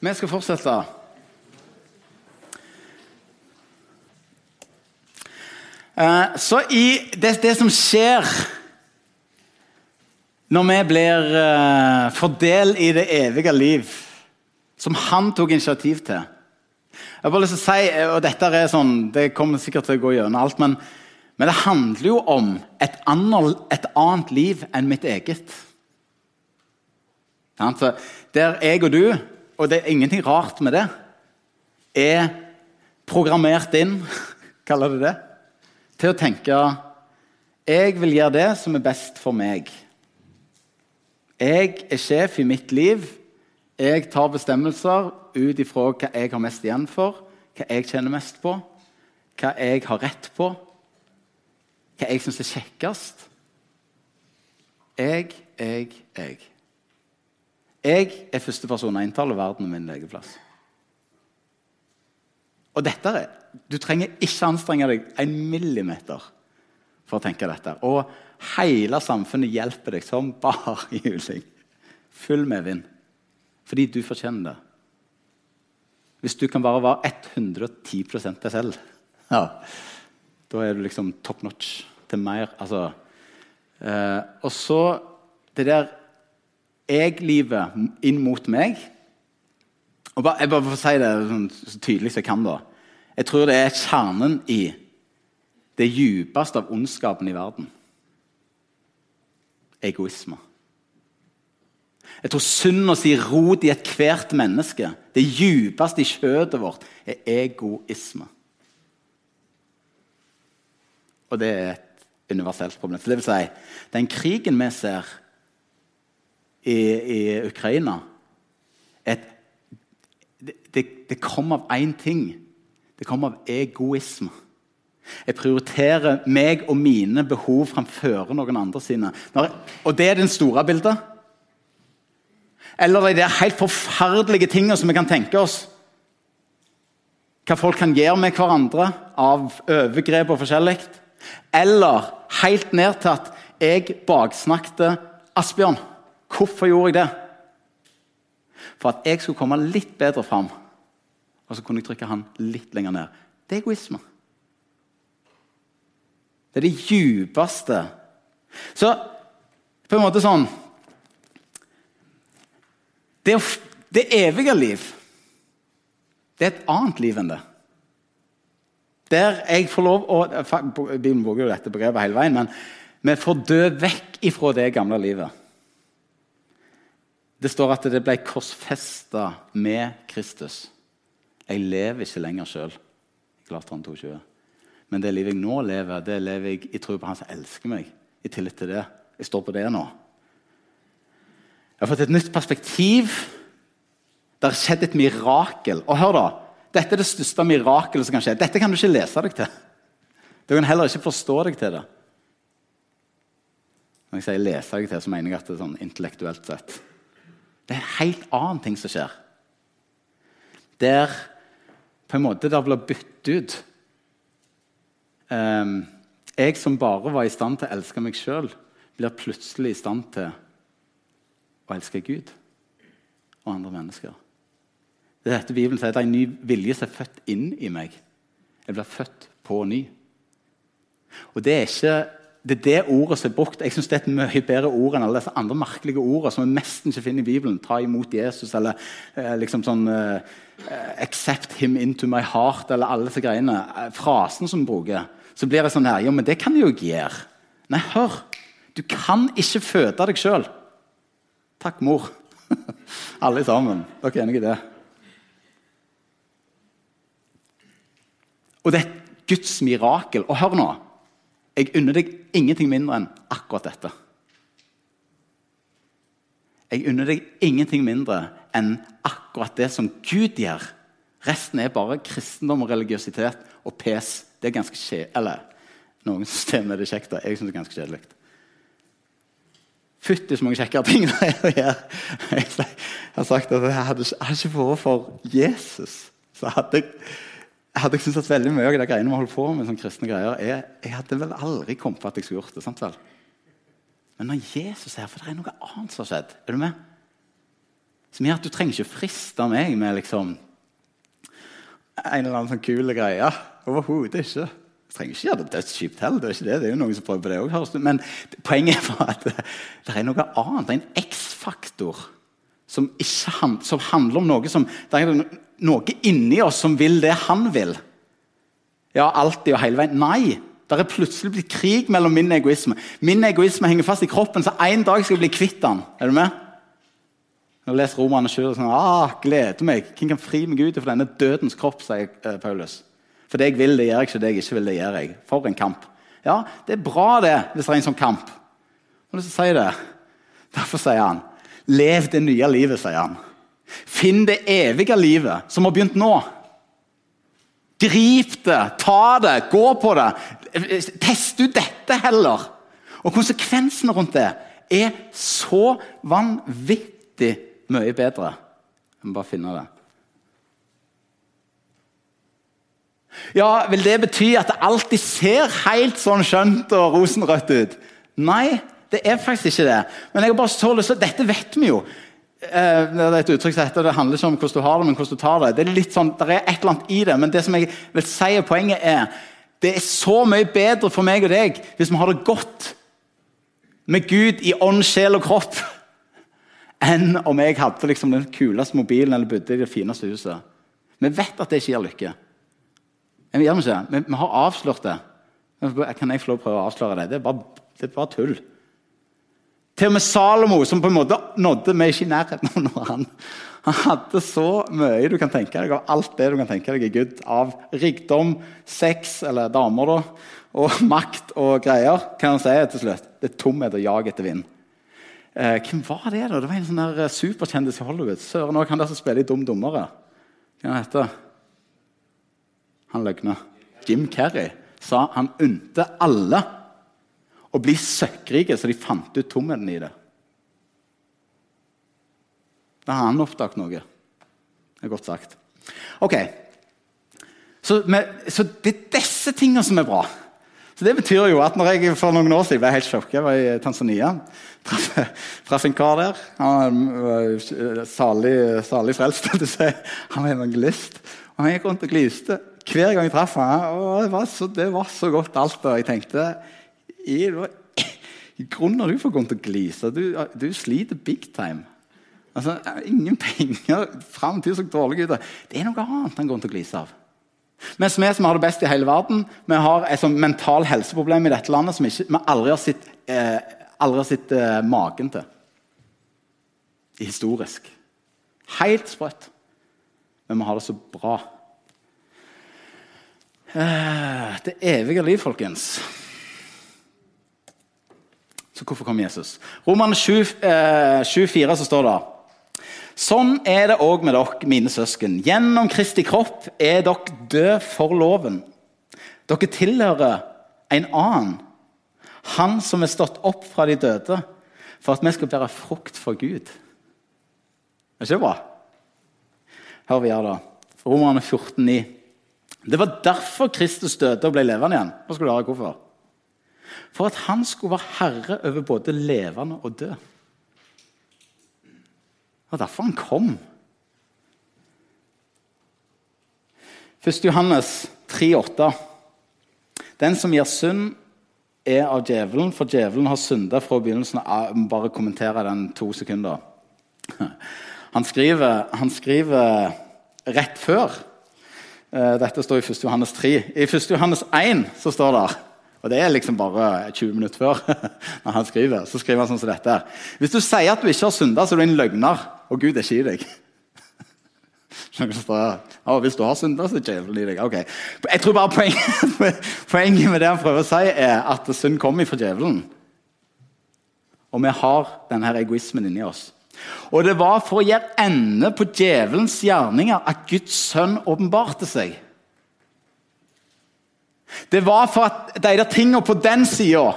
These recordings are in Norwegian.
Vi skal fortsette. Eh, Så i det, det som skjer når vi blir eh, fordelt i det evige liv, som han tok initiativ til Jeg har bare lyst til å si, eh, og dette er sånn, Det kommer sikkert til å gå gjennom alt, men, men det handler jo om et annet, et annet liv enn mitt eget. Der jeg og du, og det er ingenting rart med det, er programmert inn, kaller det det, til å tenke jeg vil gjøre det som er best for meg. Jeg er sjef i mitt liv. Jeg tar bestemmelser ut ifra hva jeg har mest igjen for, hva jeg tjener mest på, hva jeg har rett på, hva jeg syns er kjekkest. Jeg, jeg, jeg. Jeg er første person å inntalle verden min legeplass. Og dette er, Du trenger ikke anstrenge deg en millimeter for å tenke dette. Og hele samfunnet hjelper deg som bare juling. Full medvind. Fordi du fortjener det. Hvis du kan bare være 110% deg selv, ja, da er du liksom top notch til mer. Altså, eh, og så det der jeg-livet inn mot meg og bare, Jeg bare får si det sånn, så tydelig som jeg kan. da. Jeg tror det er kjernen i det djupeste av ondskapen i verden. Egoisme. Jeg tror synden å si rot i ethvert menneske, det djupeste i kjøttet vårt, er egoisme. Og det er et universelt problem. Så det vil si, den krigen vi ser i, i Ukraina et, det, det, kom av én ting. Det kommer av egoisme. Jeg prioriterer meg og mine behov framfor noen andre sine. Og det er den store bildet. Eller de der helt forferdelige tingene som vi kan tenke oss. Hva folk kan gjøre med hverandre av overgrep og forskjellig. Eller helt ned til at jeg baksnakket Asbjørn. Hvorfor gjorde jeg det? For at jeg skulle komme litt bedre fram. Og så kunne jeg trykke han litt lenger ned. Det er egoisme. Det er det djupeste. Så på en måte sånn Det, det evige liv, det er et annet liv enn det. Der jeg får lov å Bibelen bruker jo dette brevet hele veien, men vi får dø vekk ifra det gamle livet. Det står at det ble korsfesta med Kristus. Jeg lever ikke lenger sjøl. Galateren 22. Men det livet jeg nå lever, det lever jeg i tro på Han som elsker meg. I tillit til det. Jeg står på det nå. Jeg har fått et nytt perspektiv. Det har skjedd et mirakel. Og hør da, Dette er det største mirakelet som kan skje. Dette kan du ikke lese deg til. Du kan heller ikke forstå deg til det. Når jeg sier 'lese deg til', så mener jeg at det er sånn intellektuelt sett. Det er en helt annen ting som skjer. Der på en måte det blir byttet ut um, Jeg som bare var i stand til å elske meg sjøl, blir plutselig i stand til å elske Gud og andre mennesker. Det er dette Bibelen sier det er en ny vilje som er født inn i meg. Jeg blir født på ny. Og det er ikke det er det ordet som er brukt. Jeg synes Det er et mye bedre ord enn alle disse andre merkelige ordene som vi nesten ikke finner i Bibelen. Ta imot Jesus, eller eh, liksom sånn eh, 'Accept him into my heart', eller alle disse greiene. Eh, frasen som vi bruker. Så blir det sånn her Jo, men det kan du jo ikke gjøre. Nei, hør. Du kan ikke føde deg sjøl. Takk, mor. alle sammen. Dere er enige i det? Og det er et Guds mirakel. Og hør nå. Jeg unner deg ingenting mindre enn akkurat dette. Jeg unner deg ingenting mindre enn akkurat det som Gud gjør. Resten er bare kristendom og religiøsitet og pes. Det er ganske kjedelig. Eller noen systemer er det kjekt. Jeg syns det er ganske kjedelig. Fytti så mange kjekkere ting det er å gjøre. Jeg har sagt at jeg hadde, hadde ikke vært for Jesus, så hadde jeg jeg hadde syntes at veldig mye av de greiene vi holder på med, sånn kristne greier, jeg, jeg, hadde vel aldri kommet på at jeg skulle gjort det. sant vel? Men når Jesus er her, for det er noe annet som har skjedd Er du med? Som gjør at du trenger ikke friste meg med liksom en eller annen sånn kul greie. Overhodet ikke. Du trenger ikke gjøre det dødskjipt heller. Det er ikke det. det er jo noen som prøver på det også, Men poenget er at det er noe annet. Det er en X-faktor som, som, handler om noe som Det er noe inni oss som vil det han vil. Ja, alltid og hele veien. Nei. Det er plutselig blitt krig mellom min egoisme. Min egoisme henger fast i kroppen, så en dag skal jeg bli kvitt den. Er du med? Når jeg leser Romerne 7, sånn, ah, gleder meg. Hvem kan fri meg ut fra denne dødens kropp, sier eh, Paulus. For det jeg vil, det gjør jeg ikke. Det jeg ikke vil, det gjør jeg. For en kamp. Ja, det er bra det, hvis det er en sånn kamp. Og så sier det. Derfor sier han, lev det nye livet, sier han. Finn det evige livet som har begynt nå. Grip det, ta det, gå på det. Test ut dette heller. Og konsekvensene rundt det er så vanvittig mye bedre. Jeg må bare finne det. Ja, Vil det bety at det alltid ser helt sånn skjønt og rosenrødt ut? Nei, det er faktisk ikke det. Men jeg har bare så lyst til, dette vet vi jo. Eh, det er et uttrykk som heter det handler ikke om hvordan du har det, men hvordan du tar det. Det er litt sånn, det er et eller annet i det, men det som jeg vil si poenget er det er så mye bedre for meg og deg hvis vi har det godt med Gud i ånd, sjel og kropp, enn om jeg hadde liksom den kuleste mobilen eller bodde i det fineste huset. Vi vet at det ikke gir lykke. Vi har avslørt det. Kan jeg få lov å prøve å avsløre det? Det er bare, det er bare tull. Til og med Salomo, som på en måte nådde meg ikke i nærheten når han, han hadde så mye du kan tenke deg av alt det du kan tenke deg i Gud. Av rikdom, sex, eller damer, da, og makt og greier. Kan han si til slutt. Det er tomhet og jag etter vind. Eh, hvem var det? da? Det var en sånn der eh, superkjendis i Hollywood. Søren òg, han der som spiller i Dum dummere. Hva heter han? Han løgner. Jim Carrey sa han unte alle å bli søkkrike, så de fant ut tomheten i det. Da har han oppdaget noe. Det er godt sagt. Ok, Så, med, så det er disse tingene som er bra. Så Det betyr jo at når jeg for noen år siden ble helt sjokka, jeg var i Tanzania traff, en kar der. Han var salig, salig frelst. Han var evangelist. Og Han gikk rundt og gliste hver gang jeg traff ham. Det, var så, det var så godt alt. Og jeg tenkte i, i grunnen har du for grunn til å glise. Du, du, sliter big time. Altså, Ingen penger. Framtida så dårlig ut. Det er noe annet enn grunn til å glise av. Mens vi som har det best i hele verden, vi har et sånt mental helseproblem i dette landet som ikke, vi aldri har sett, eh, aldri har sett eh, magen til. Historisk. Helt sprøtt. Men vi har det så bra. Eh, det evige liv, folkens. Så hvorfor kom Jesus? Roman 7,4 eh, så står det Sånn er det òg med dere, mine søsken. Gjennom Kristi kropp er dere døde for loven. Dere tilhører en annen, han som er stått opp fra de døde, for at vi skal bære frukt for Gud. Er ikke det bra? Hør videre, da. Romerne 14,9. Det var derfor Kristus døde og ble levende igjen. Nå skal du høre hvorfor. For at han skulle være herre over både levende og død. Det var derfor han kom. 1. Johannes 3,8. Den som gir synd, er av djevelen, for djevelen har synda fra begynnelsen av. Bare kommentere den to sekunder. Han skriver, han skriver rett før. Eh, dette står i 1. Johannes 3. I 1. Johannes 1 så står det og Det er liksom bare 20 minutter før. når han skriver, så skriver han sånn som dette. Hvis du sier at du ikke har synda, så er du en løgner, og Gud er ikke i deg. Ja, hvis du har synda, så er djevelen i deg. Okay. Jeg tror bare poenget, poenget, med det han prøver å si, er at synd kommer fra djevelen. Og vi har denne egoismen inni oss. Og det var for å gjøre ende på djevelens gjerninger at Guds sønn åpenbarte seg. Det var for at de der tingene på den sida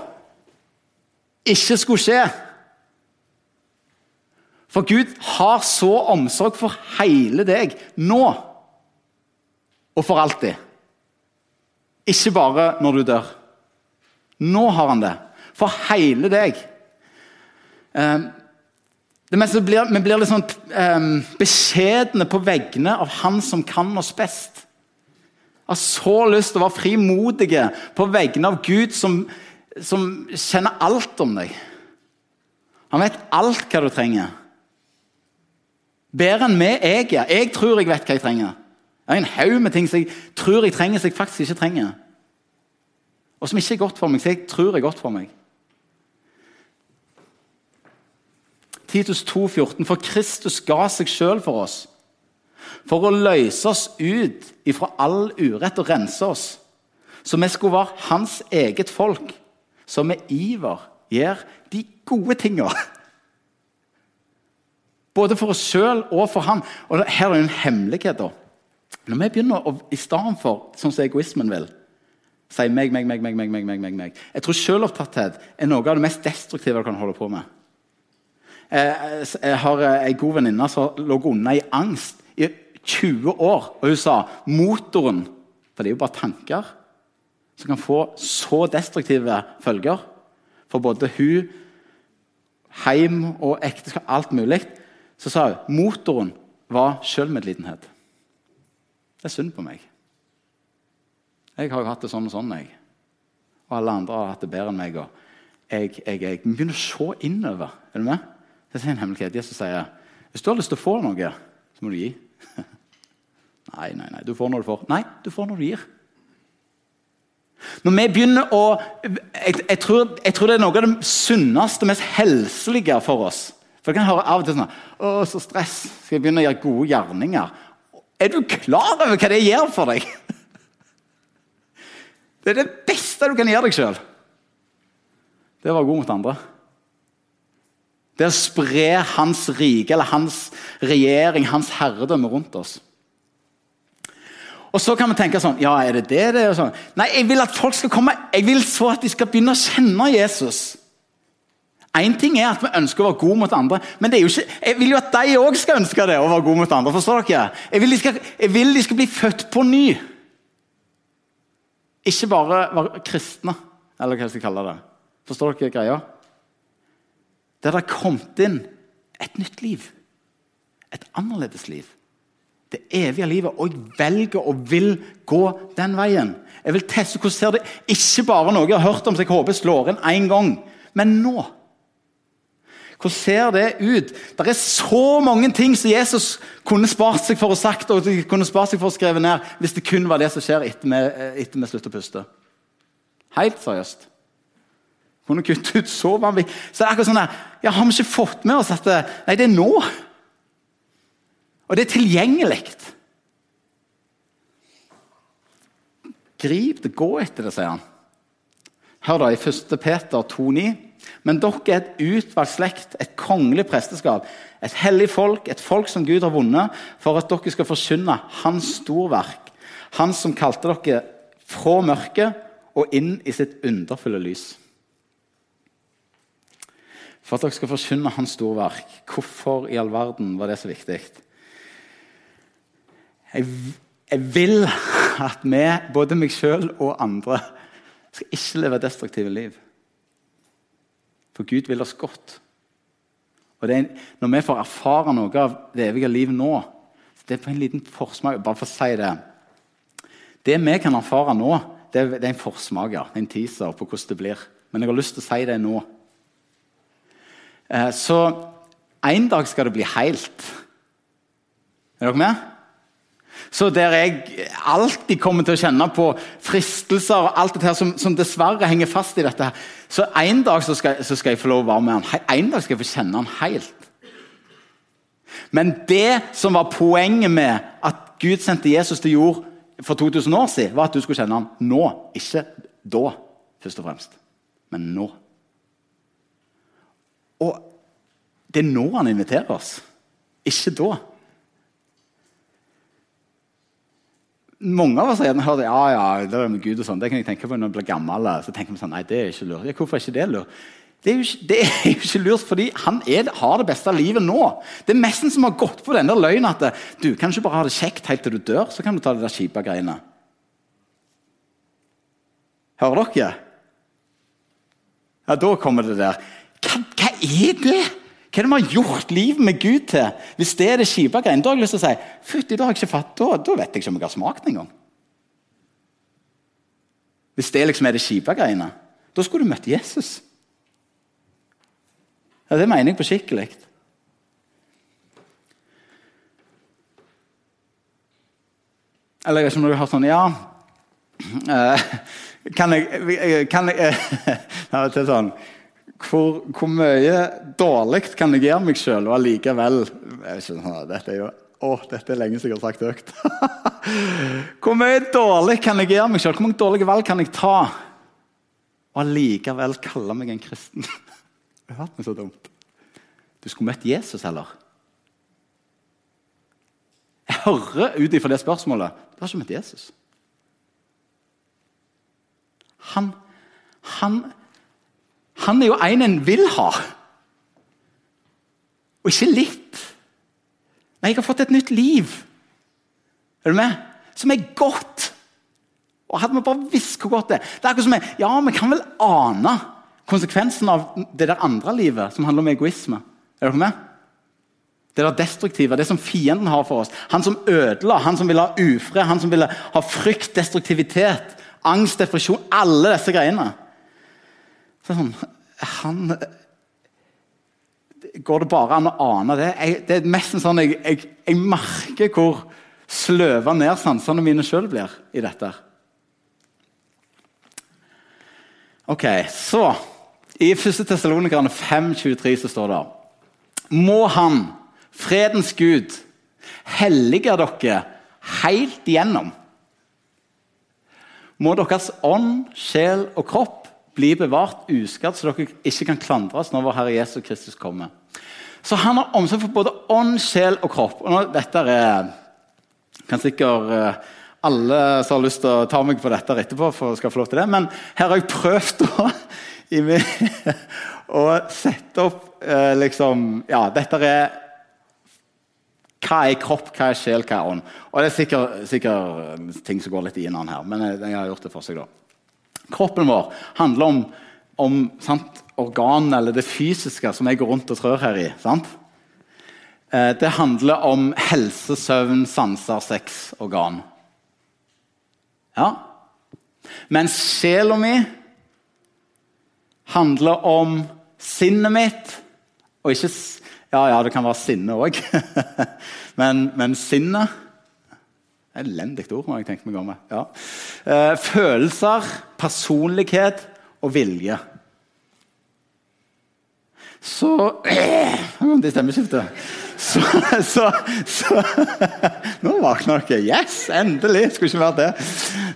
ikke skulle skje. For Gud har så omsorg for hele deg nå og for alltid. Ikke bare når du dør. Nå har han det. For hele deg. Eh, Det meste blir, Vi blir litt sånn um, beskjedne på vegne av Han som kan oss best. Har så lyst til å være frimodige på vegne av Gud, som, som kjenner alt om deg. Han vet alt hva du trenger. Bedre enn vi jeg er. Jeg tror jeg vet hva jeg trenger. Jeg har en haug med ting som jeg tror jeg trenger, som jeg faktisk ikke trenger. Og som ikke er godt for meg, som jeg tror er godt for meg. Titus 2,14.: For Kristus ga seg sjøl for oss, for å løse oss ut ifra all urett og rense oss, så vi skulle være hans eget folk, som med iver gjør de gode tinga. Både for oss sjøl og for ham. Og Her er det en hemmelighet. da. Når vi begynner å, i stedet for sånn som egoismen vil, si meg, meg, meg, meg, meg, meg, meg, meg, meg. Jeg tror selvopptatthet er noe av det mest destruktive du kan holde på med. Jeg, har ei god venninne som lå unna i angst 20 år. Og hun sa motoren For det er jo bare tanker som kan få så destruktive følger for både hun, heim og ekteskap, alt mulig. Så sa hun motoren var sjølmedlidenhet. Det er synd på meg. Jeg har jo hatt det sånn og sånn, jeg. Og alle andre har hatt det bedre enn meg. og jeg, jeg, jeg. Vi begynner å se innover. Er du med? Det er en hemmelighet. Jesus sier hvis du har lyst til å få noe, så må du gi. nei, nei, nei. Du får når du får. Nei, du får når du gir. Når vi begynner å jeg, jeg, tror, jeg, tror, det er noe av det sunneste, mest helselige for oss. Jeg kan høre av og til sånn Å, så stress. Skal jeg begynne å gjøre gode gjerninger? Er du klar over hva det gjør for deg? Det er det beste du kan gjøre deg sjøl. Det er å være god mot andre. Det er å spre hans rike, eller hans regjering, hans herredømme rundt oss. Og så kan vi tenke sånn Ja, er det det det er? Sånn. Nei, jeg vil at folk skal komme Jeg vil så at de skal begynne å kjenne Jesus. Én ting er at vi ønsker å være gode mot andre, men ikke, jeg vil jo at de òg skal ønske det. å være gode mot andre, forstår dere? Jeg vil, de skal, jeg vil de skal bli født på ny. Ikke bare være kristne, eller hva jeg skal kalle det. Forstår dere greia? Der det har kommet inn et nytt liv. Et annerledes liv. Det evige livet. Og jeg velger og vil gå den veien. Jeg vil teste hvordan ser det Ikke bare noe jeg har hørt om så jeg håper jeg slår inn én gang, men nå. Hvordan ser det ut? Det er så mange ting som Jesus kunne spart seg for å sagt og kunne spart seg for å skrive ned hvis det kun var det som skjer etter vi, slutter å puste. Helt seriøst. Kunne kutte ut så vanvittig. Så det er akkurat sånn der, ja, Har vi ikke fått med oss at det, Nei, det er nå. Og det er tilgjengelig. Grip det, gå etter det, sier han. Hør da i 1. Peter 2,9. Men dere er et utvalgt slekt, et kongelig presteskap, et hellig folk, et folk som Gud har vunnet, for at dere skal forkynne Hans storverk. Han som kalte dere fra mørket og inn i sitt underfulle lys. For at dere skal forkynne Hans storverk. Hvorfor i all verden var det så viktig? Jeg, jeg vil at vi, både meg sjøl og andre, skal ikke leve destruktive liv. For Gud vil oss godt. Og er, Når vi får erfare noe av det evige liv nå Det er på en liten forsmak Bare for å si det Det vi kan erfare nå, det det er en forsmaker, en teaser på hvordan det blir. Men jeg har lyst til å si det nå. Eh, så en dag skal det bli helt. Er dere med? Så der jeg alltid kommer til å kjenne på fristelser og alt dette her som, som dessverre henger fast i dette. her. Så en dag så skal, så skal, jeg få lov å være med han. En dag skal jeg få kjenne han helt. Men det som var poenget med at Gud sendte Jesus til jord for 2000 år siden, var at du skulle kjenne han nå, ikke da, først og fremst. Men nå. Og det er nå han inviterer oss, ikke da. Mange av oss har hørt ja, ja, det er med Gud og sånn, det kan jeg tenke på når jeg blir gammel. Så tenker vi sånn, nei, det er ikke lurt. Ja, hvorfor er ikke det lurt? Det er, ikke, det er jo ikke, lurt fordi han er, har det beste livet nå. Det er nesten som har gått på den der løgnen at du kan ikke bare ha det kjekt helt til du dør, så kan du ta de der kjipe greiene. Hører dere? Ja, Da kommer det der. Hva, hva er det? Hva er det vi har gjort livet med Gud til? Hvis det er det kjipe greiene, da har jeg lyst til å si Fytti, da har jeg ikke fatt, da, da vet jeg ikke om jeg har smakt det engang. Hvis det liksom er det kjipe greiene, da skulle du møtt Jesus. Ja, Det mener jeg på skikkelig. Eller jeg vet ikke om du har sånn Ja eh, Kan jeg, kan jeg ja, det er sånn hvor, hvor, mye dårlig kan jeg gjøre meg sjøl, og allikevel sånn, dette, er jo, å, dette er lenge siden jeg har sagt høyt. hvor mye dårlig kan jeg gjøre meg sjøl? Hvor mange dårlige valg kan jeg ta? Og allikevel kalle meg en kristen? det har vært så dumt. Du skulle møtt Jesus, heller. Jeg hører ut ifra det spørsmålet Du har ikke møtt Jesus. Han, han han er jo en en vil ha. Og ikke litt. Nei, jeg har fått et nytt liv. Er du med? Som er godt. Og Hadde vi bare visst hvor godt det er Det er akkurat som jeg, Ja, vi kan vel ane konsekvensen av det der andre livet som handler om egoisme. Er dere med? Det der destruktive, det som fienden har for oss. Han som ødela, han som ville ha ufred, han som ville ha frykt, destruktivitet, angst, depresjon. Alle disse greiene. Så sånn, han Går det bare an å ane det? Jeg, det er mest sånn jeg, jeg, jeg merker hvor sløva ned sansene mine sjøl blir i dette. Ok, så I 1. Tessalonikerne 5,23 så står det Må Han, fredens Gud, hellige dere helt igjennom. Må deres ånd, sjel og kropp bli bevart uskadd, så dere ikke kan klandres når vår Herre Jesus Kristus kommer. Så han har omsorg for både ånd, sjel og kropp. Og nå, dette er kan sikkert uh, alle som har lyst til å ta meg på dette etterpå, for skal få lov til det. Men her har jeg prøvd å, å sette opp uh, liksom Ja, dette er hva er kropp, hva er sjel, hva er ånd? Og Det er sikkert, sikkert ting som går litt inn her, men jeg, jeg har gjort det for seg. da. Kroppen vår handler om, om organene eller det fysiske som jeg går rundt og trør her i. Sant? Eh, det handler om helse, søvn, sanser, sex, organ. Ja. Mens sjela mi handler om sinnet mitt og ikke Ja, ja, det kan være sinne òg, men, men sinnet Elendig ord, må jeg tenke meg om. Ja. Eh, følelser, personlighet og vilje. Så Det stemmeskiftet. Så, så, så Nå våkna dere. Yes! Endelig! Skulle ikke vært det.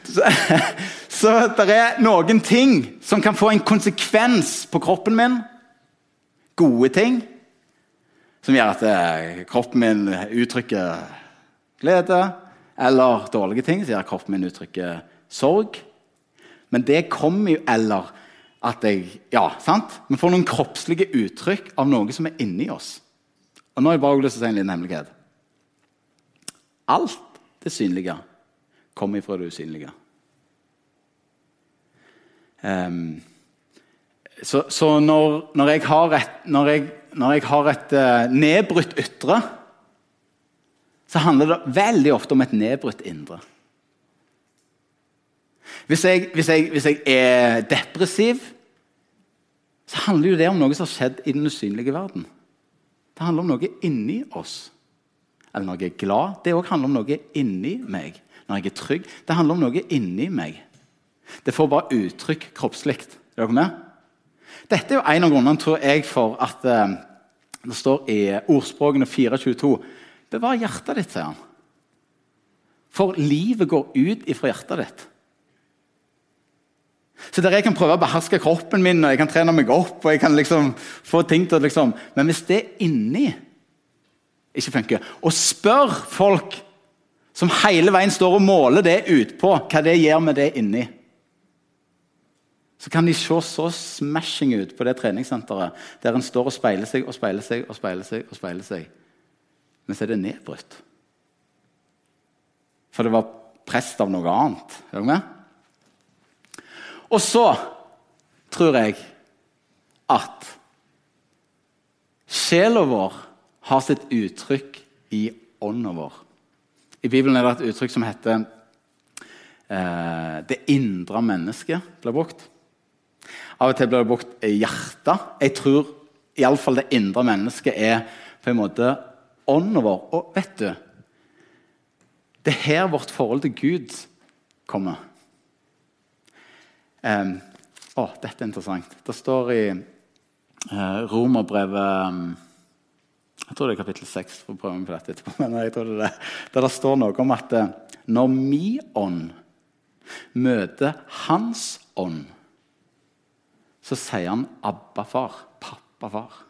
Så, så det er noen ting som kan få en konsekvens på kroppen min. Gode ting. Som gjør at eh, kroppen min uttrykker glede eller dårlige ting, gjør kroppen min uttrykker sorg. Men det kommer jo eller at jeg Ja, sant? Vi får noen kroppslige uttrykk av noe som er inni oss. Og nå har jeg bare lyst til å si en liten hemmelighet. Alt det synlige kommer ifra det usynlige. Um, så, så når, når, jeg har et, når jeg, når jeg har et uh, nedbrutt ytre så handler det veldig ofte om et nedbrutt indre. Hvis jeg, hvis, jeg, hvis jeg, er depressiv, så handler jo det om noe som har skjedd i den usynlige verden. Det handler om noe inni oss. Eller når jeg er glad, det òg handler om noe inni meg. Når jeg er trygg, det handler om noe inni meg. Det får bare uttrykk kroppslig. Er dere med? Dette er jo en av grunnene tror jeg, for at eh, det står i ordspråkene 422 Bevar hjertet ditt, sier han. For livet går ut ifra hjertet ditt. Så der Jeg kan prøve å beherske kroppen min og jeg kan trene meg opp. og jeg kan liksom få ting til liksom, Men hvis det inni ikke funker Og spør folk som hele veien står og måler det utpå, hva det gjør med det inni så kan de se så smashing ut på det treningssenteret der en står og speiler seg og speiler seg og speiler seg. og speiler seg men så er det nedbrutt. For det var prest av noe annet. Er du med? Og så tror jeg at Sjela vår har sitt uttrykk i ånda vår. I Bibelen er det et uttrykk som heter eh, 'det indre mennesket'. blir brukt. Av og til blir det brukt hjertet. Jeg tror iallfall det indre mennesket er på en måte ånden vår. Og vet du Det er her vårt forhold til Gud kommer. Um, å, dette er interessant. Det står i uh, Romerbrevet um, Jeg tror det er kapittel 6. For å prøve meg på dette etterpå, men jeg tror det er det. Der det står noe om at uh, når min ånd møter hans ånd, så sier han 'Abba, far'. Pappa, far.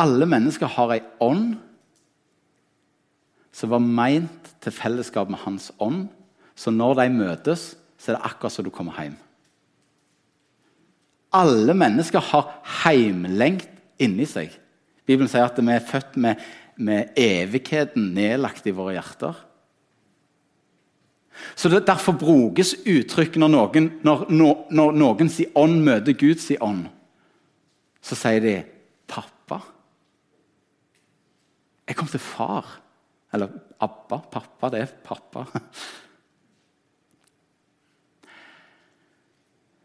Alle mennesker har ei ånd som var meint til fellesskap med hans ånd. Så når de møtes, så er det akkurat som du kommer hjem. Alle mennesker har heimlengt inni seg. Bibelen sier at vi er født med, med evigheten nedlagt i våre hjerter. Så det, Derfor brukes uttrykk når noen, når, når, når noen sin ånd møter Guds ånd. Så sier de 'pappa'. Jeg kom til far. Eller Abba. Pappa. Det er pappa.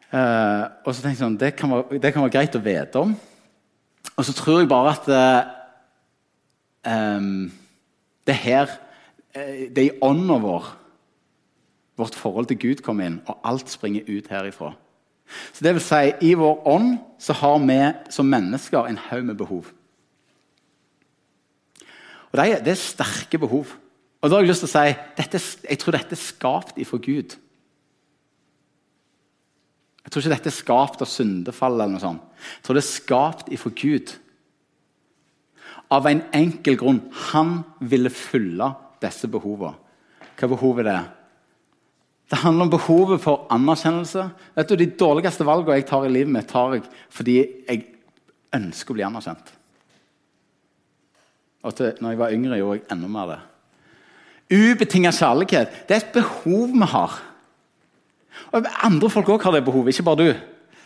Uh, og så tenkte jeg sånn, det kan, være, det kan, være, greit å vite om. Og så tror jeg bare at uh, um, det her uh, Det er i ånda vår vårt forhold til Gud kommer inn, og alt springer ut herifra. Så det vil si, I vår ånd så har vi som mennesker en haug med behov. Og det er, det er, sterke behov. Og da har Jeg lyst til å si dette, jeg tror dette er skapt ifra Gud. Jeg tror ikke dette er skapt av syndefall. eller noe sånt. Jeg tror det er skapt ifra Gud. Av en enkel grunn. Han ville fylle disse behovene. Hva behov er det? Det handler om behovet for anerkjennelse. Vet du, De dårligste valgene jeg tar i livet mitt, tar jeg fordi jeg ønsker å bli anerkjent. Og til, når jeg var yngre, gjorde jeg enda mer det. Ubetinga kjærlighet det er et behov vi har. Og Andre folk òg har det behovet, ikke bare du.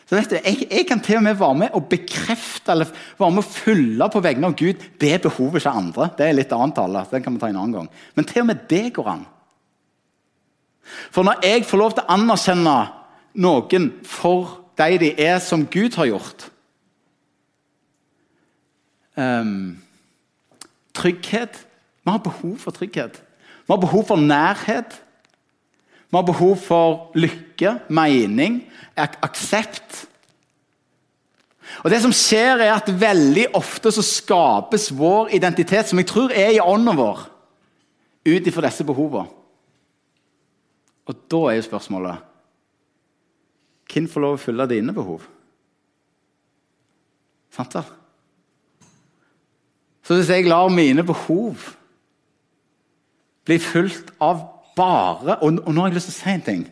Så vet du, jeg, jeg, kan til og med være med og bekrefte eller være med å fylle på vegne av Gud det behovet ikke andre. Det er litt annet tale. Den kan vi ta en annen gang. Men til og med det går an. For når jeg får lov til å anerkjenne noen for de de er, som Gud har gjort um, Trygghet. Vi har behov for trygghet. Vi har behov for nærhet. Vi har behov for lykke, mening, ak aksept. Og det som skjer er at Veldig ofte så skapes vår identitet, som jeg tror er i ånden vår, ut ifra disse behovene. Og da er jo spørsmålet Hvem får lov å fylle dine behov? Sant det? Så hvis jeg lar mine behov bli fulgt av bare Og, og nå har jeg lyst til å si en ting.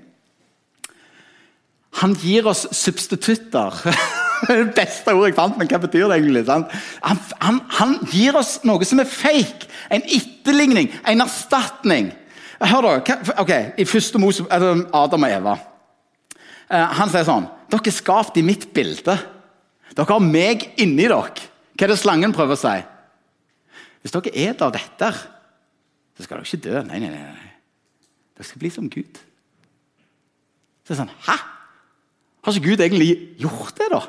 Han gir oss substitutter. det beste ordet jeg fant, men hva betyr det egentlig? Han, han, han, gir oss noe som er fake. En etterligning, en erstatning. Hør da, ok, I første Mose, Adam og Eva. Eh, han sier sånn Dere er skapt i mitt bilde. Dere har meg inni dere. Hva er det slangen prøver å si? Hvis dere et av dette, så skal dere ikke dø. Nei, nei, nei. Dere skal bli som Gud. Så er det sånn Hæ? Har ikke Gud egentlig gjort det, da?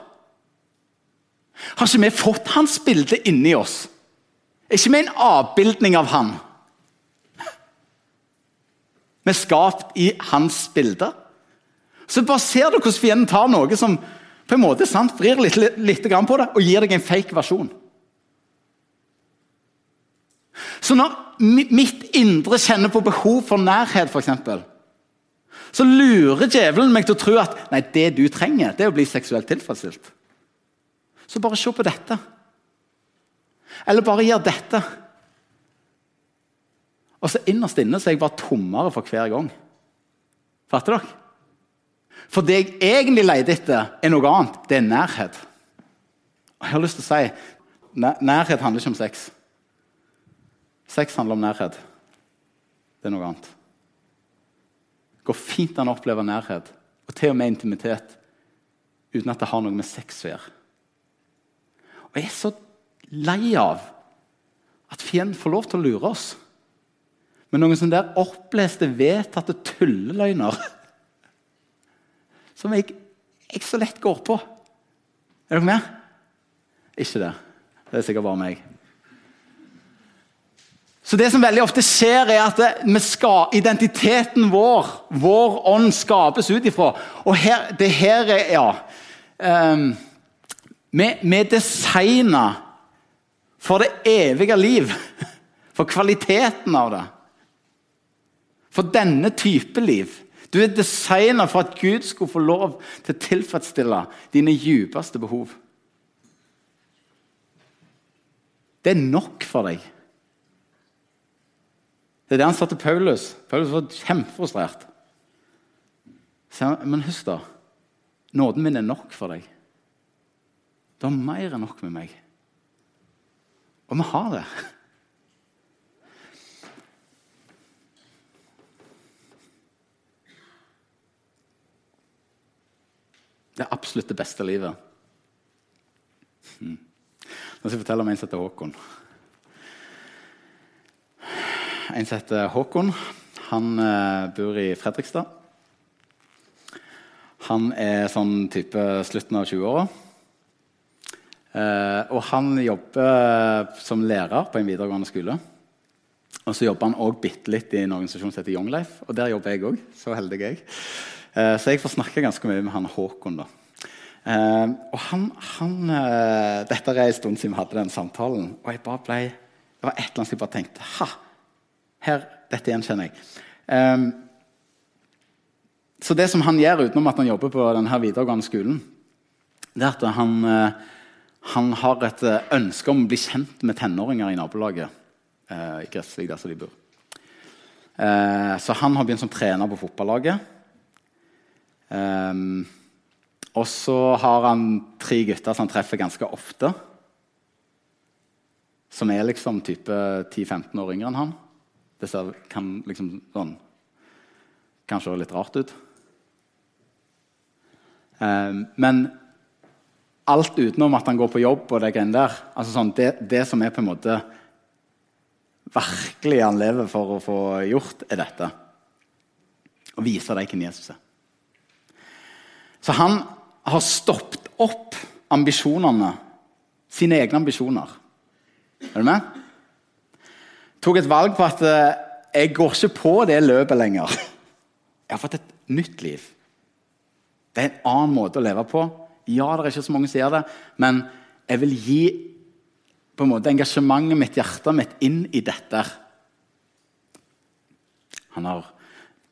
Har ikke vi fått hans bilde inni oss? Er ikke vi en avbildning av han? Vi er skapt i hans bilde. Så bare ser du hvordan fienden tar noe som på en måte sant, vrir litt, litt, litt på det og gir deg en fake versjon. Så når mitt indre kjenner på behov for nærhet, f.eks., så lurer djevelen meg til å tro at nei, det du trenger, det er å bli seksuelt tilfredsstilt. Så bare se på dette. Eller bare gjør dette. Og så innerst inne så er jeg bare tommere for hver gang. Fatter dere? For det jeg egentlig leter etter, er noe annet. Det er nærhet. Og jeg har lyst til å si nærhet handler ikke om sex. Sex handler om nærhet. Det er noe annet. Det går fint an å oppleve nærhet, og til og med intimitet, uten at det har noe med sex å gjøre. Og jeg er så lei av at fienden får lov til å lure oss. Men noen sånne der oppleste, vedtatte tulleløgner som jeg, jeg så lett går på. Er dere med? Ikke det. Det er sikkert bare meg. Så det som veldig ofte skjer, er at skal, identiteten vår, vår ånd, skapes ut ifra. Og her, det her er Ja. Um, vi, vi designa for det evige liv. For kvaliteten av det. For denne type liv. Du er designa for at Gud skulle få lov til å tilfredsstille dine djupeste behov. Det er nok for deg. Det er det han sa til Paulus. Paulus var kjempefrustrert. Men husk, da. Nåden min er nok for deg. Du har mer enn nok med meg. Og vi har det. Det er absolutt det beste livet. Hmm. Nå skal jeg fortelle om en som heter Håkon. En som heter Håkon. Han eh, bor i Fredrikstad. Han er sånn type slutten av 20-åra. Eh, og han jobber som lærer på en videregående skole. Og så jobber han òg bitte litt i en organisasjon som heter Young Life. Og der jobber jeg òg. Så heldig jeg. Eh, så jeg får snakke ganske mye med han Håkon. da. Og han, han Dette er en stund siden vi hadde den samtalen. Og jeg bare ble, det var et eller annet som jeg bare tenkte ha, her, Dette gjenkjenner jeg. Um, så det som han gjør utenom at han jobber på denne videregående skolen, det er at han, uh, han har et ønske om å bli kjent med tenåringer i nabolaget i Gressvik, der som de bor. så han har begynt som trener på fotballaget. Um, og så har han tre gutter som han treffer ganske ofte. Som er liksom type 10-15 år yngre enn han. Det ser, kan liksom sånn Kan se litt rart ut. Um, men alt utenom at han går på jobb og det greiene der altså sånn, det, det, som er på en måte virkelig han lever for å få gjort, er dette. Å vise deg hvem Jesus er. Så han har stoppet opp ambisjonene, sine egne ambisjoner. Er du med? Tok et valg på at eh, jeg går ikke på det løpet lenger. Jeg har fått et nytt liv. Det er en annen måte å leve på. Ja, det er ikke så mange som gjør det, men jeg vil gi på en måte engasjementet mitt, hjertet mitt, inn i dette. Han har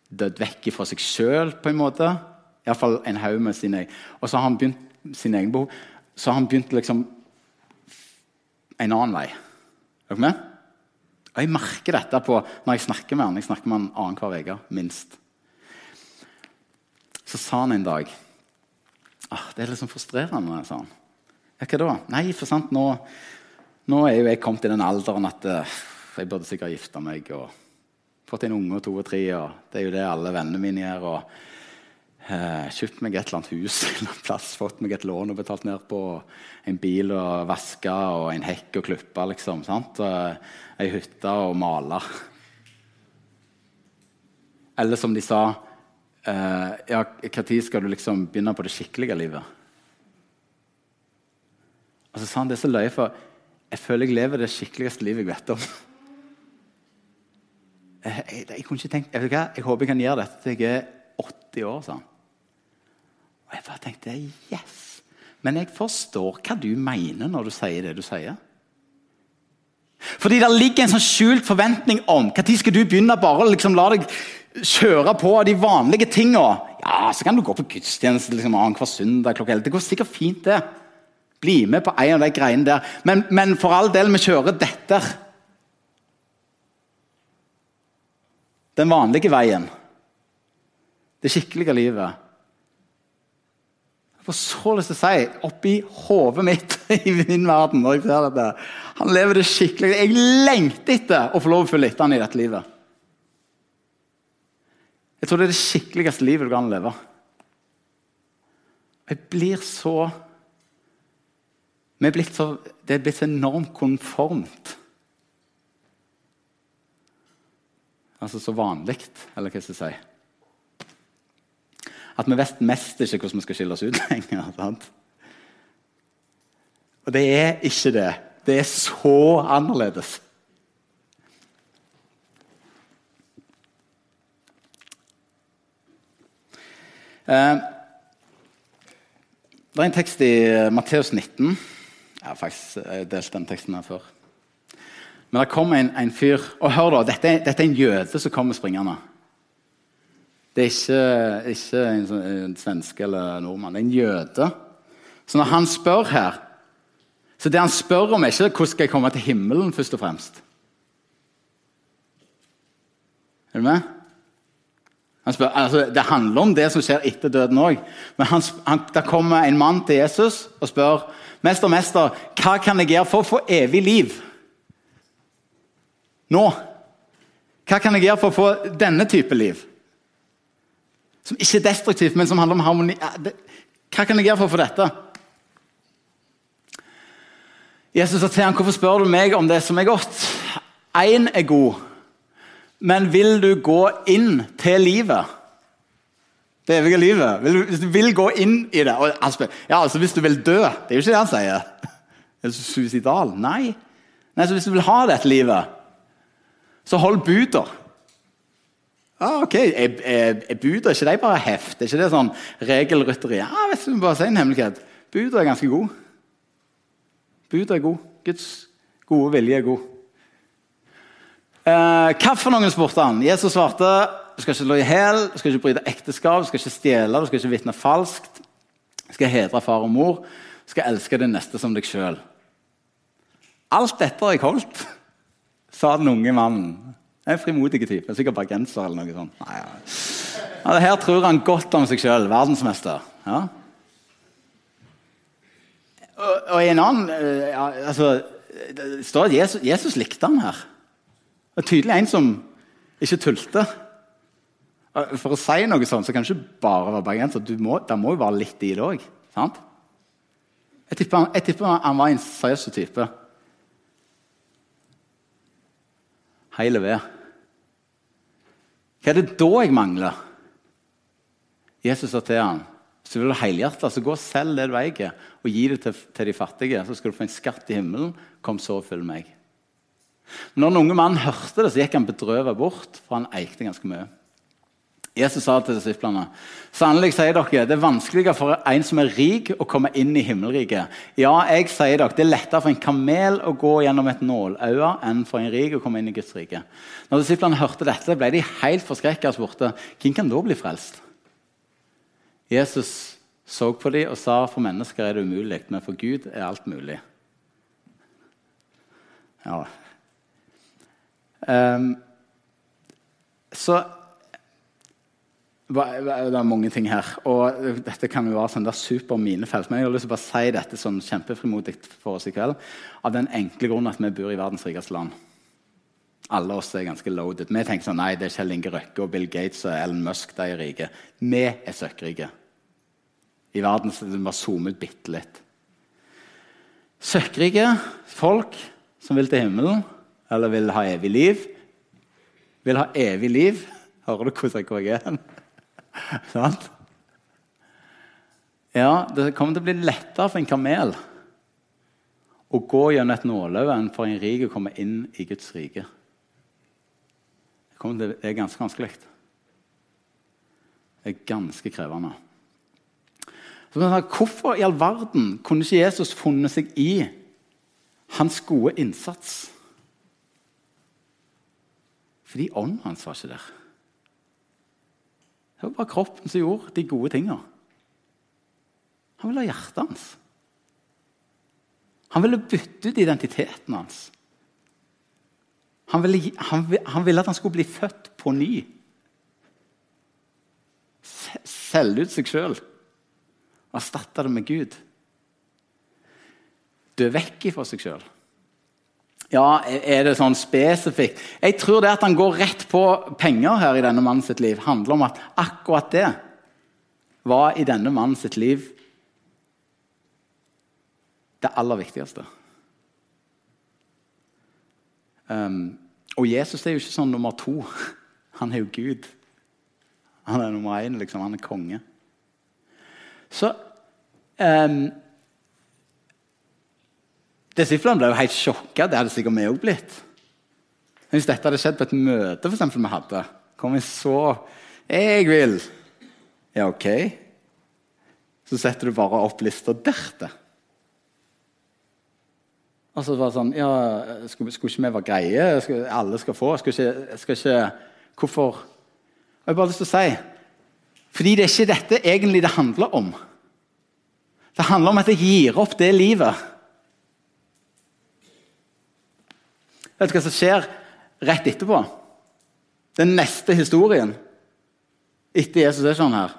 dødd vekk fra seg sjøl på en måte. Iallfall en haug med sine Og så har han begynt sine egne behov. Så har han begynt liksom en annen vei. Er dere med? Og Jeg merker dette på når jeg snakker med han. Jeg snakker med han annenhver uke, minst. Så sa han en dag ah, Det er liksom frustrerende, sa han. Ja, hva da? Nei, for sant, nå, nå er jo jeg kommet i den alderen at uh, jeg burde sikkert gifte meg og fått en unge og to og tre. og Det er jo det alle vennene mine gjør. og Eh, kjøpt meg et eller annet hus, en plass, fått meg et lån og betalt ned på en bil og vaske og en hekk og klippe. Liksom, sant? Og ei hytte og male. Eller som de sa eh, ja, Når skal du liksom begynne på det skikkelige livet? Og så sa han det er så løye, for jeg føler jeg lever det skikkeligste livet jeg vet om. Jeg, jeg, jeg kunne ikke tenkt, jeg, jeg håper jeg kan gjøre dette til jeg er 80 år. sa han. Og jeg bare tenkte yes! Men jeg forstår hva du mener når du sier det du sier. Fordi det ligger en sånn skjult forventning om når skal du begynne bare å liksom la deg kjøre på de vanlige tinga. Ja, så kan du gå på gudstjeneste liksom, annenhver søndag klokka 11. Det går sikkert fint, det. Bli med på en av de greiene der. Men, men for all del, vi kjører dette. Den vanlige veien. Det skikkelige livet får så lyst til å si oppi hodet mitt i min verden når jeg ser dette. Han lever det skikkelig. Jeg lengter etter å få lov å følge etter han i dette livet. Jeg tror det er det skikkeligste livet du kan leve. Jeg blir så er blitt så, det er blitt så enormt konformt. Altså så vanlig, eller hva skal jeg si. At vi vet mest ikke hvordan vi skal skille oss ut lenger. Sant? Og det er ikke det. Det er så annerledes. Eh, det er en tekst i Matteus 19. Jeg har faktisk eh, delt den teksten her før. Men det kommer en, en fyr Og hør, da. Dette, dette, er en jøde som kommer springende. Det er ikke, ikke en, en svenske eller nordmann. Det er en jøde. Så når han spør her Så det han spør om, er ikke hvordan skal jeg komme til himmelen, først og fremst. Er du med? Spør, altså, det handler om det som skjer etter døden òg. Men han, kommer en mann til Jesus og spør Mester, mester, hva kan jeg gjøre for å få evig liv? Nå. Hva kan jeg gjøre for å få denne type liv? Som ikke er destruktivt, men som handler om harmoni. Hva kan jeg gjøre for å få dette? Jesus sa til ham, 'Hvorfor spør du meg om det som er godt?' Én er god, men vil du gå inn til livet? Det evige livet. Vil du, hvis du vil gå inn i det og han spør, ja, altså Hvis du vil dø Det er jo ikke det han sier. Er du suicidal? Nei. Nei, så Hvis du vil ha dette livet, så hold buder. Ah, ok, Er, er, er buder ikke de bare heft? Er ikke det sånn regelrytteri? Ja, vet du, bare si en hemmelighet. Buder er ganske god. Buder er god. Guds gode vilje er god. Eh, hva for noen spurte han? Jesus svarte du skal ikke lå i hæl, du skal ikke bryte ekteskap, du skal ikke stjele, du skal ikke vitne falskt. Du skal hedre far og mor, du skal elske din neste som deg sjøl. Alt dette har jeg holdt, sa den unge mannen. En frimodig type. Sikkert bergenser eller noe sånt. Nei, ja. Ja, her tror han godt om seg sjøl. Verdensmester. Ja. Og, og, i en annen eh, ja, altså, Det står at Jesus, Jesus likte han her. Det er tydelig en som ikke tulte. For å si noe sånt, så kan det ikke bare være bergenser. Det må jo være litt i det òg. Jeg tipper, jeg tipper han var en seriøs type. Hele ved. Hva er det da jeg mangler? Jesus sa til ham hvis du vil ha helhjertet, så gå og selg det du eier, og gi det til, til, de fattige. Så skal du få en skatt i himmelen. Kom så og følg meg. Når den unge mannen hørte det, så gikk han bedrøvet bort, for han eikte ganske mye. Jesus sa til disiplene sannelig sier dere, det er vanskeligere for en som er rik, å komme inn i himmelriket. Ja, jeg sier dere, det er lettere for en kamel å gå gjennom et nåløye enn for en rik å komme inn i Guds rike. Når disiplene hørte dette, ble de helt forskrekka og spurte hvem kan da bli frelst. Jesus så på dem og sa for mennesker er det umulig, men for Gud er alt mulig. Ja. Um, så det er mange ting her. og Dette kan jo være sånn super minefelt. Men jeg har lyst til å bare si dette sånn kjempefrimodig for oss i kveld. Av den enkle grunnen at vi bor i verdens rikeste land. Alle oss er ganske loaded. Vi tenker sånn, nei, det er Kjell Inge Røkke og Bill Gates og Ellen Musk de er rike. Vi er søkkrike. I verden så det bare zoome ut bitte litt. Søkkrike folk som vil til himmelen, eller vil ha evig liv. Vil ha evig liv. Hører du hvordan jeg er? Sant? Ja, det kommer til å bli lettere for en kamel å gå gjennom et nåløye enn for en rik å komme inn i Guds rike. Det er ganske vanskelig. Det er ganske krevende. Hvorfor i all verden kunne ikke Jesus funnet seg i hans gode innsats? Fordi ånden hans var ikke der. Det var bare kroppen som gjorde de gode tinga. Han ville ha hjertet hans. Han ville bytte ut identiteten hans. Han ville, han, han ville, at han skulle bli født på ny. Selge ut seg sjøl og erstatte det med Gud. Dø vekk ifra seg sjøl. Ja, er det sånn spesifikt? Jeg tror det at han går rett på penger her i denne mannen sitt liv, handler om at akkurat det var i denne mannen sitt liv det aller viktigste. Um, og Jesus er jo ikke sånn nummer to. Han er jo Gud. Han er nummer én, liksom. Han er konge. Så um, Disiplene ble jo helt sjokka. Det hadde sikkert vi òg blitt. Hvis dette hadde skjedd på et møte for eksempel, vi hadde, kom vi så Jeg vil! Ja, OK. Så setter du bare opp lista dertil. Og så var det sånn Ja, skulle, skulle ikke vi være greie? Skulle, alle skal få? Skal ikke, skal ikke Hvorfor? Jeg har bare lyst til å si Fordi det er ikke dette egentlig det handler om. Det handler om at jeg gir opp det livet. Vet du hva som skjer rett etterpå? Den neste historien etter Jesus er sånn her.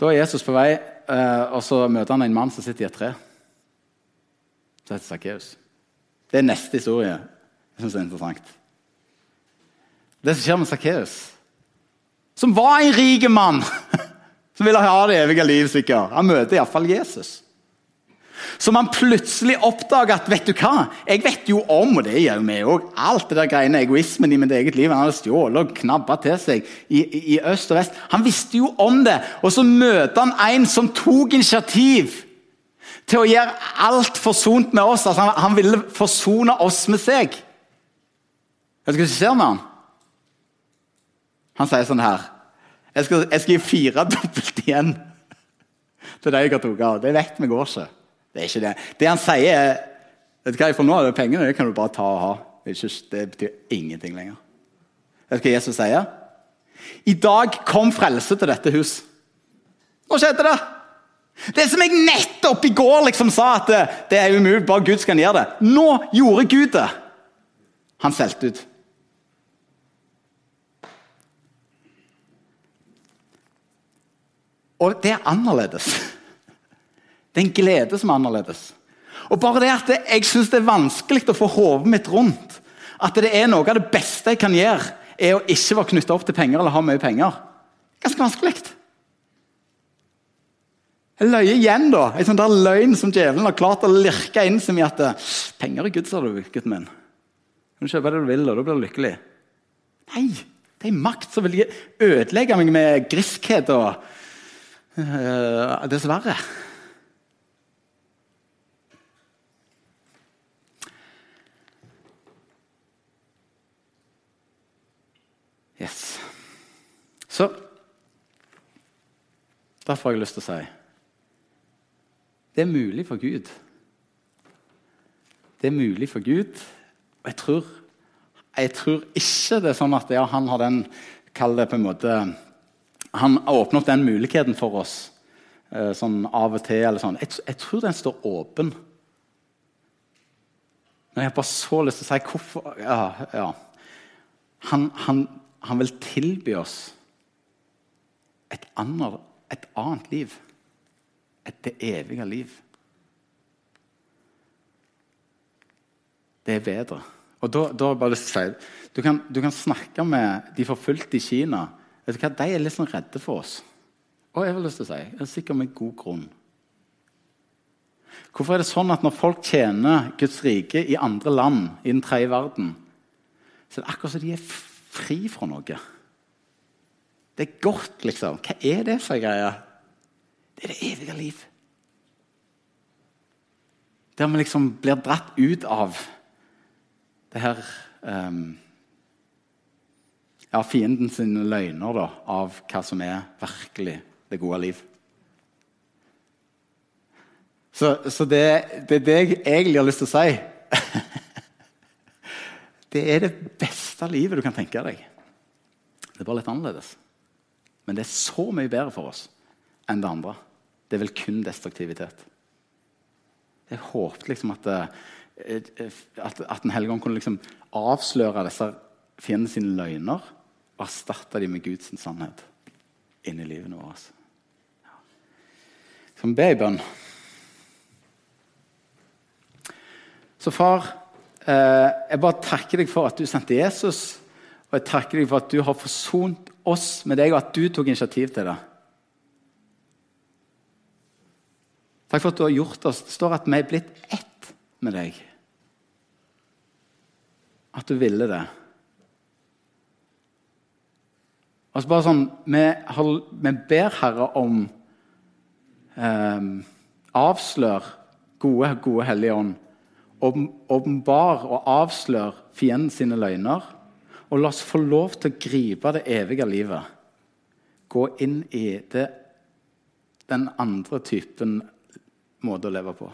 Da er Jesus på vei, eh, og så møter han en mann som sitter i et tre. Så heter Sakkeus. Det er neste historie. Jeg syns det er interessant. Det som skjer med Sakkeus, som var en rik mann, som ville ha det evige liv, sikkert. Han møter iallfall Jesus. Så man plutselig oppdager at vet du hva, jeg vet jo om, og det gjør vi òg, alt det der greiene, egoismen i mitt eget liv. Han hadde stjålet og knabba til seg i, i, i, øst og vest. Han visste jo om det. Og så møter han en som tok initiativ til å gjøre alt forsont med oss. Altså, han, han ville forsone oss med seg. Vet du hva som skjer med han? Han sier sånn her Jeg skal, jeg skal gi fire dobbelt igjen til deg jeg har tatt av. Det vet vi går ikke. Det er ikke det. Det han sier, er vet du hva, For nå er det pengene det kan du bare ta og ha. Det, ikke, det betyr ingenting lenger. Vet du hva Jesus sier? I dag kom frelse til dette hus. Nå skjedde det! Det som jeg nettopp i går liksom sa at det, det er umulig, bare Gud skal gjøre det. Nå gjorde Gud det! Han solgte ut. Og det er annerledes. Det er en glede som er annerledes. Og bare det at Jeg syns det er vanskelig å få hodet mitt rundt at det er noe av det beste jeg kan gjøre, er å ikke være knytta opp til penger eller ha mye penger. Ganske vanskelig. En løye igjen, da. En sånn der løgn som djevelen har klart å lirke inn som i at penger er Gud, sa du, gutten min. Du kan kjøpe det du vil, og da blir du lykkelig. Nei, det er makt som vil ødelegge meg med griskhet og uh, Dessverre. Yes. Så Derfor har jeg lyst til å si det er mulig for Gud. Det er mulig for Gud. Og jeg tror, jeg tror ikke det er sånn at ja, han har den Kall det på en måte Han har åpnet opp den muligheten for oss eh, sånn av og til. eller sånn. Jeg, jeg tror den står åpen. Men jeg har bare så lyst til å si hvorfor ja, ja. Han, han, han vil tilby oss et annet, et annet liv. Et det evige liv. Det er bedre. Og da, da bare å si, du kan, du kan snakke med de forfulgte i Kina. Vet du hva? De er litt sånn redde for oss. Og jeg har lyst til å si, det er sikkert med god grunn. Hvorfor er det sånn at når folk tjener Guds rike i andre land, i den tredje verden, så er det akkurat som de er fri fra noe. Det er godt, liksom. Hva er det for greie? Det er det evige liv. Der vi liksom blir dratt ut av det her um, Ja, fienden løgner da, av hva som er virkelig det gode liv. Så, så det, det, er det jeg egentlig har lyst til å si. det er det beste livet du kan tenke deg. Det er bare litt annerledes. Men det er så mye bedre for oss enn det andre. Det er vel kun destruktivitet. Jeg håpet liksom at, eh, at, at Den hellige ånd kunne liksom avsløre disse fiendene sine løgner og erstatte dem med Guds sannhet inni livene våre. Som be i bønn. Så far Eh, jeg bare takker deg for at du sendte Jesus, og jeg takker deg for at du har forsont oss med deg, og at du tok initiativ til det. Takk for at du har gjort oss Det står at vi er blitt ett med deg. At du ville det. Og så bare sånn, Vi, har, vi ber Herre om eh, Avslør gode, gode Hellige Ånd. Åpenbar og avslør fienden sine løgner. Og la oss få lov til å gripe det evige livet. Gå inn i det, den andre typen måte å leve på.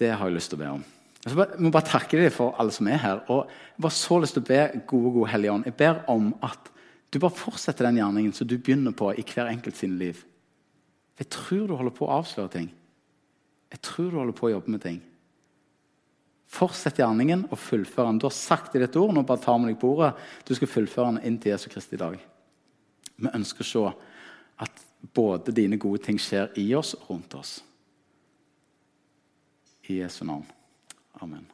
Det har jeg lyst til å be om. Jeg må bare takke deg for alle som er her. Og jeg har så lyst til å be gode, gode Hellige Ånd. Jeg ber om at du bare fortsetter den gjerningen som du begynner på i hver enkelt sin liv. Jeg tror du holder på å avsløre ting. Jeg tror du holder på å jobbe med ting. Fortsett gjerningen og fullfør den. Du har sagt i ditt ord, nå bare tar vi deg på ordet, du skal fullføre den inn til Jesu Kristi dag. Vi ønsker å se at både dine gode ting skjer i oss og rundt oss. I Jesu navn. Amen.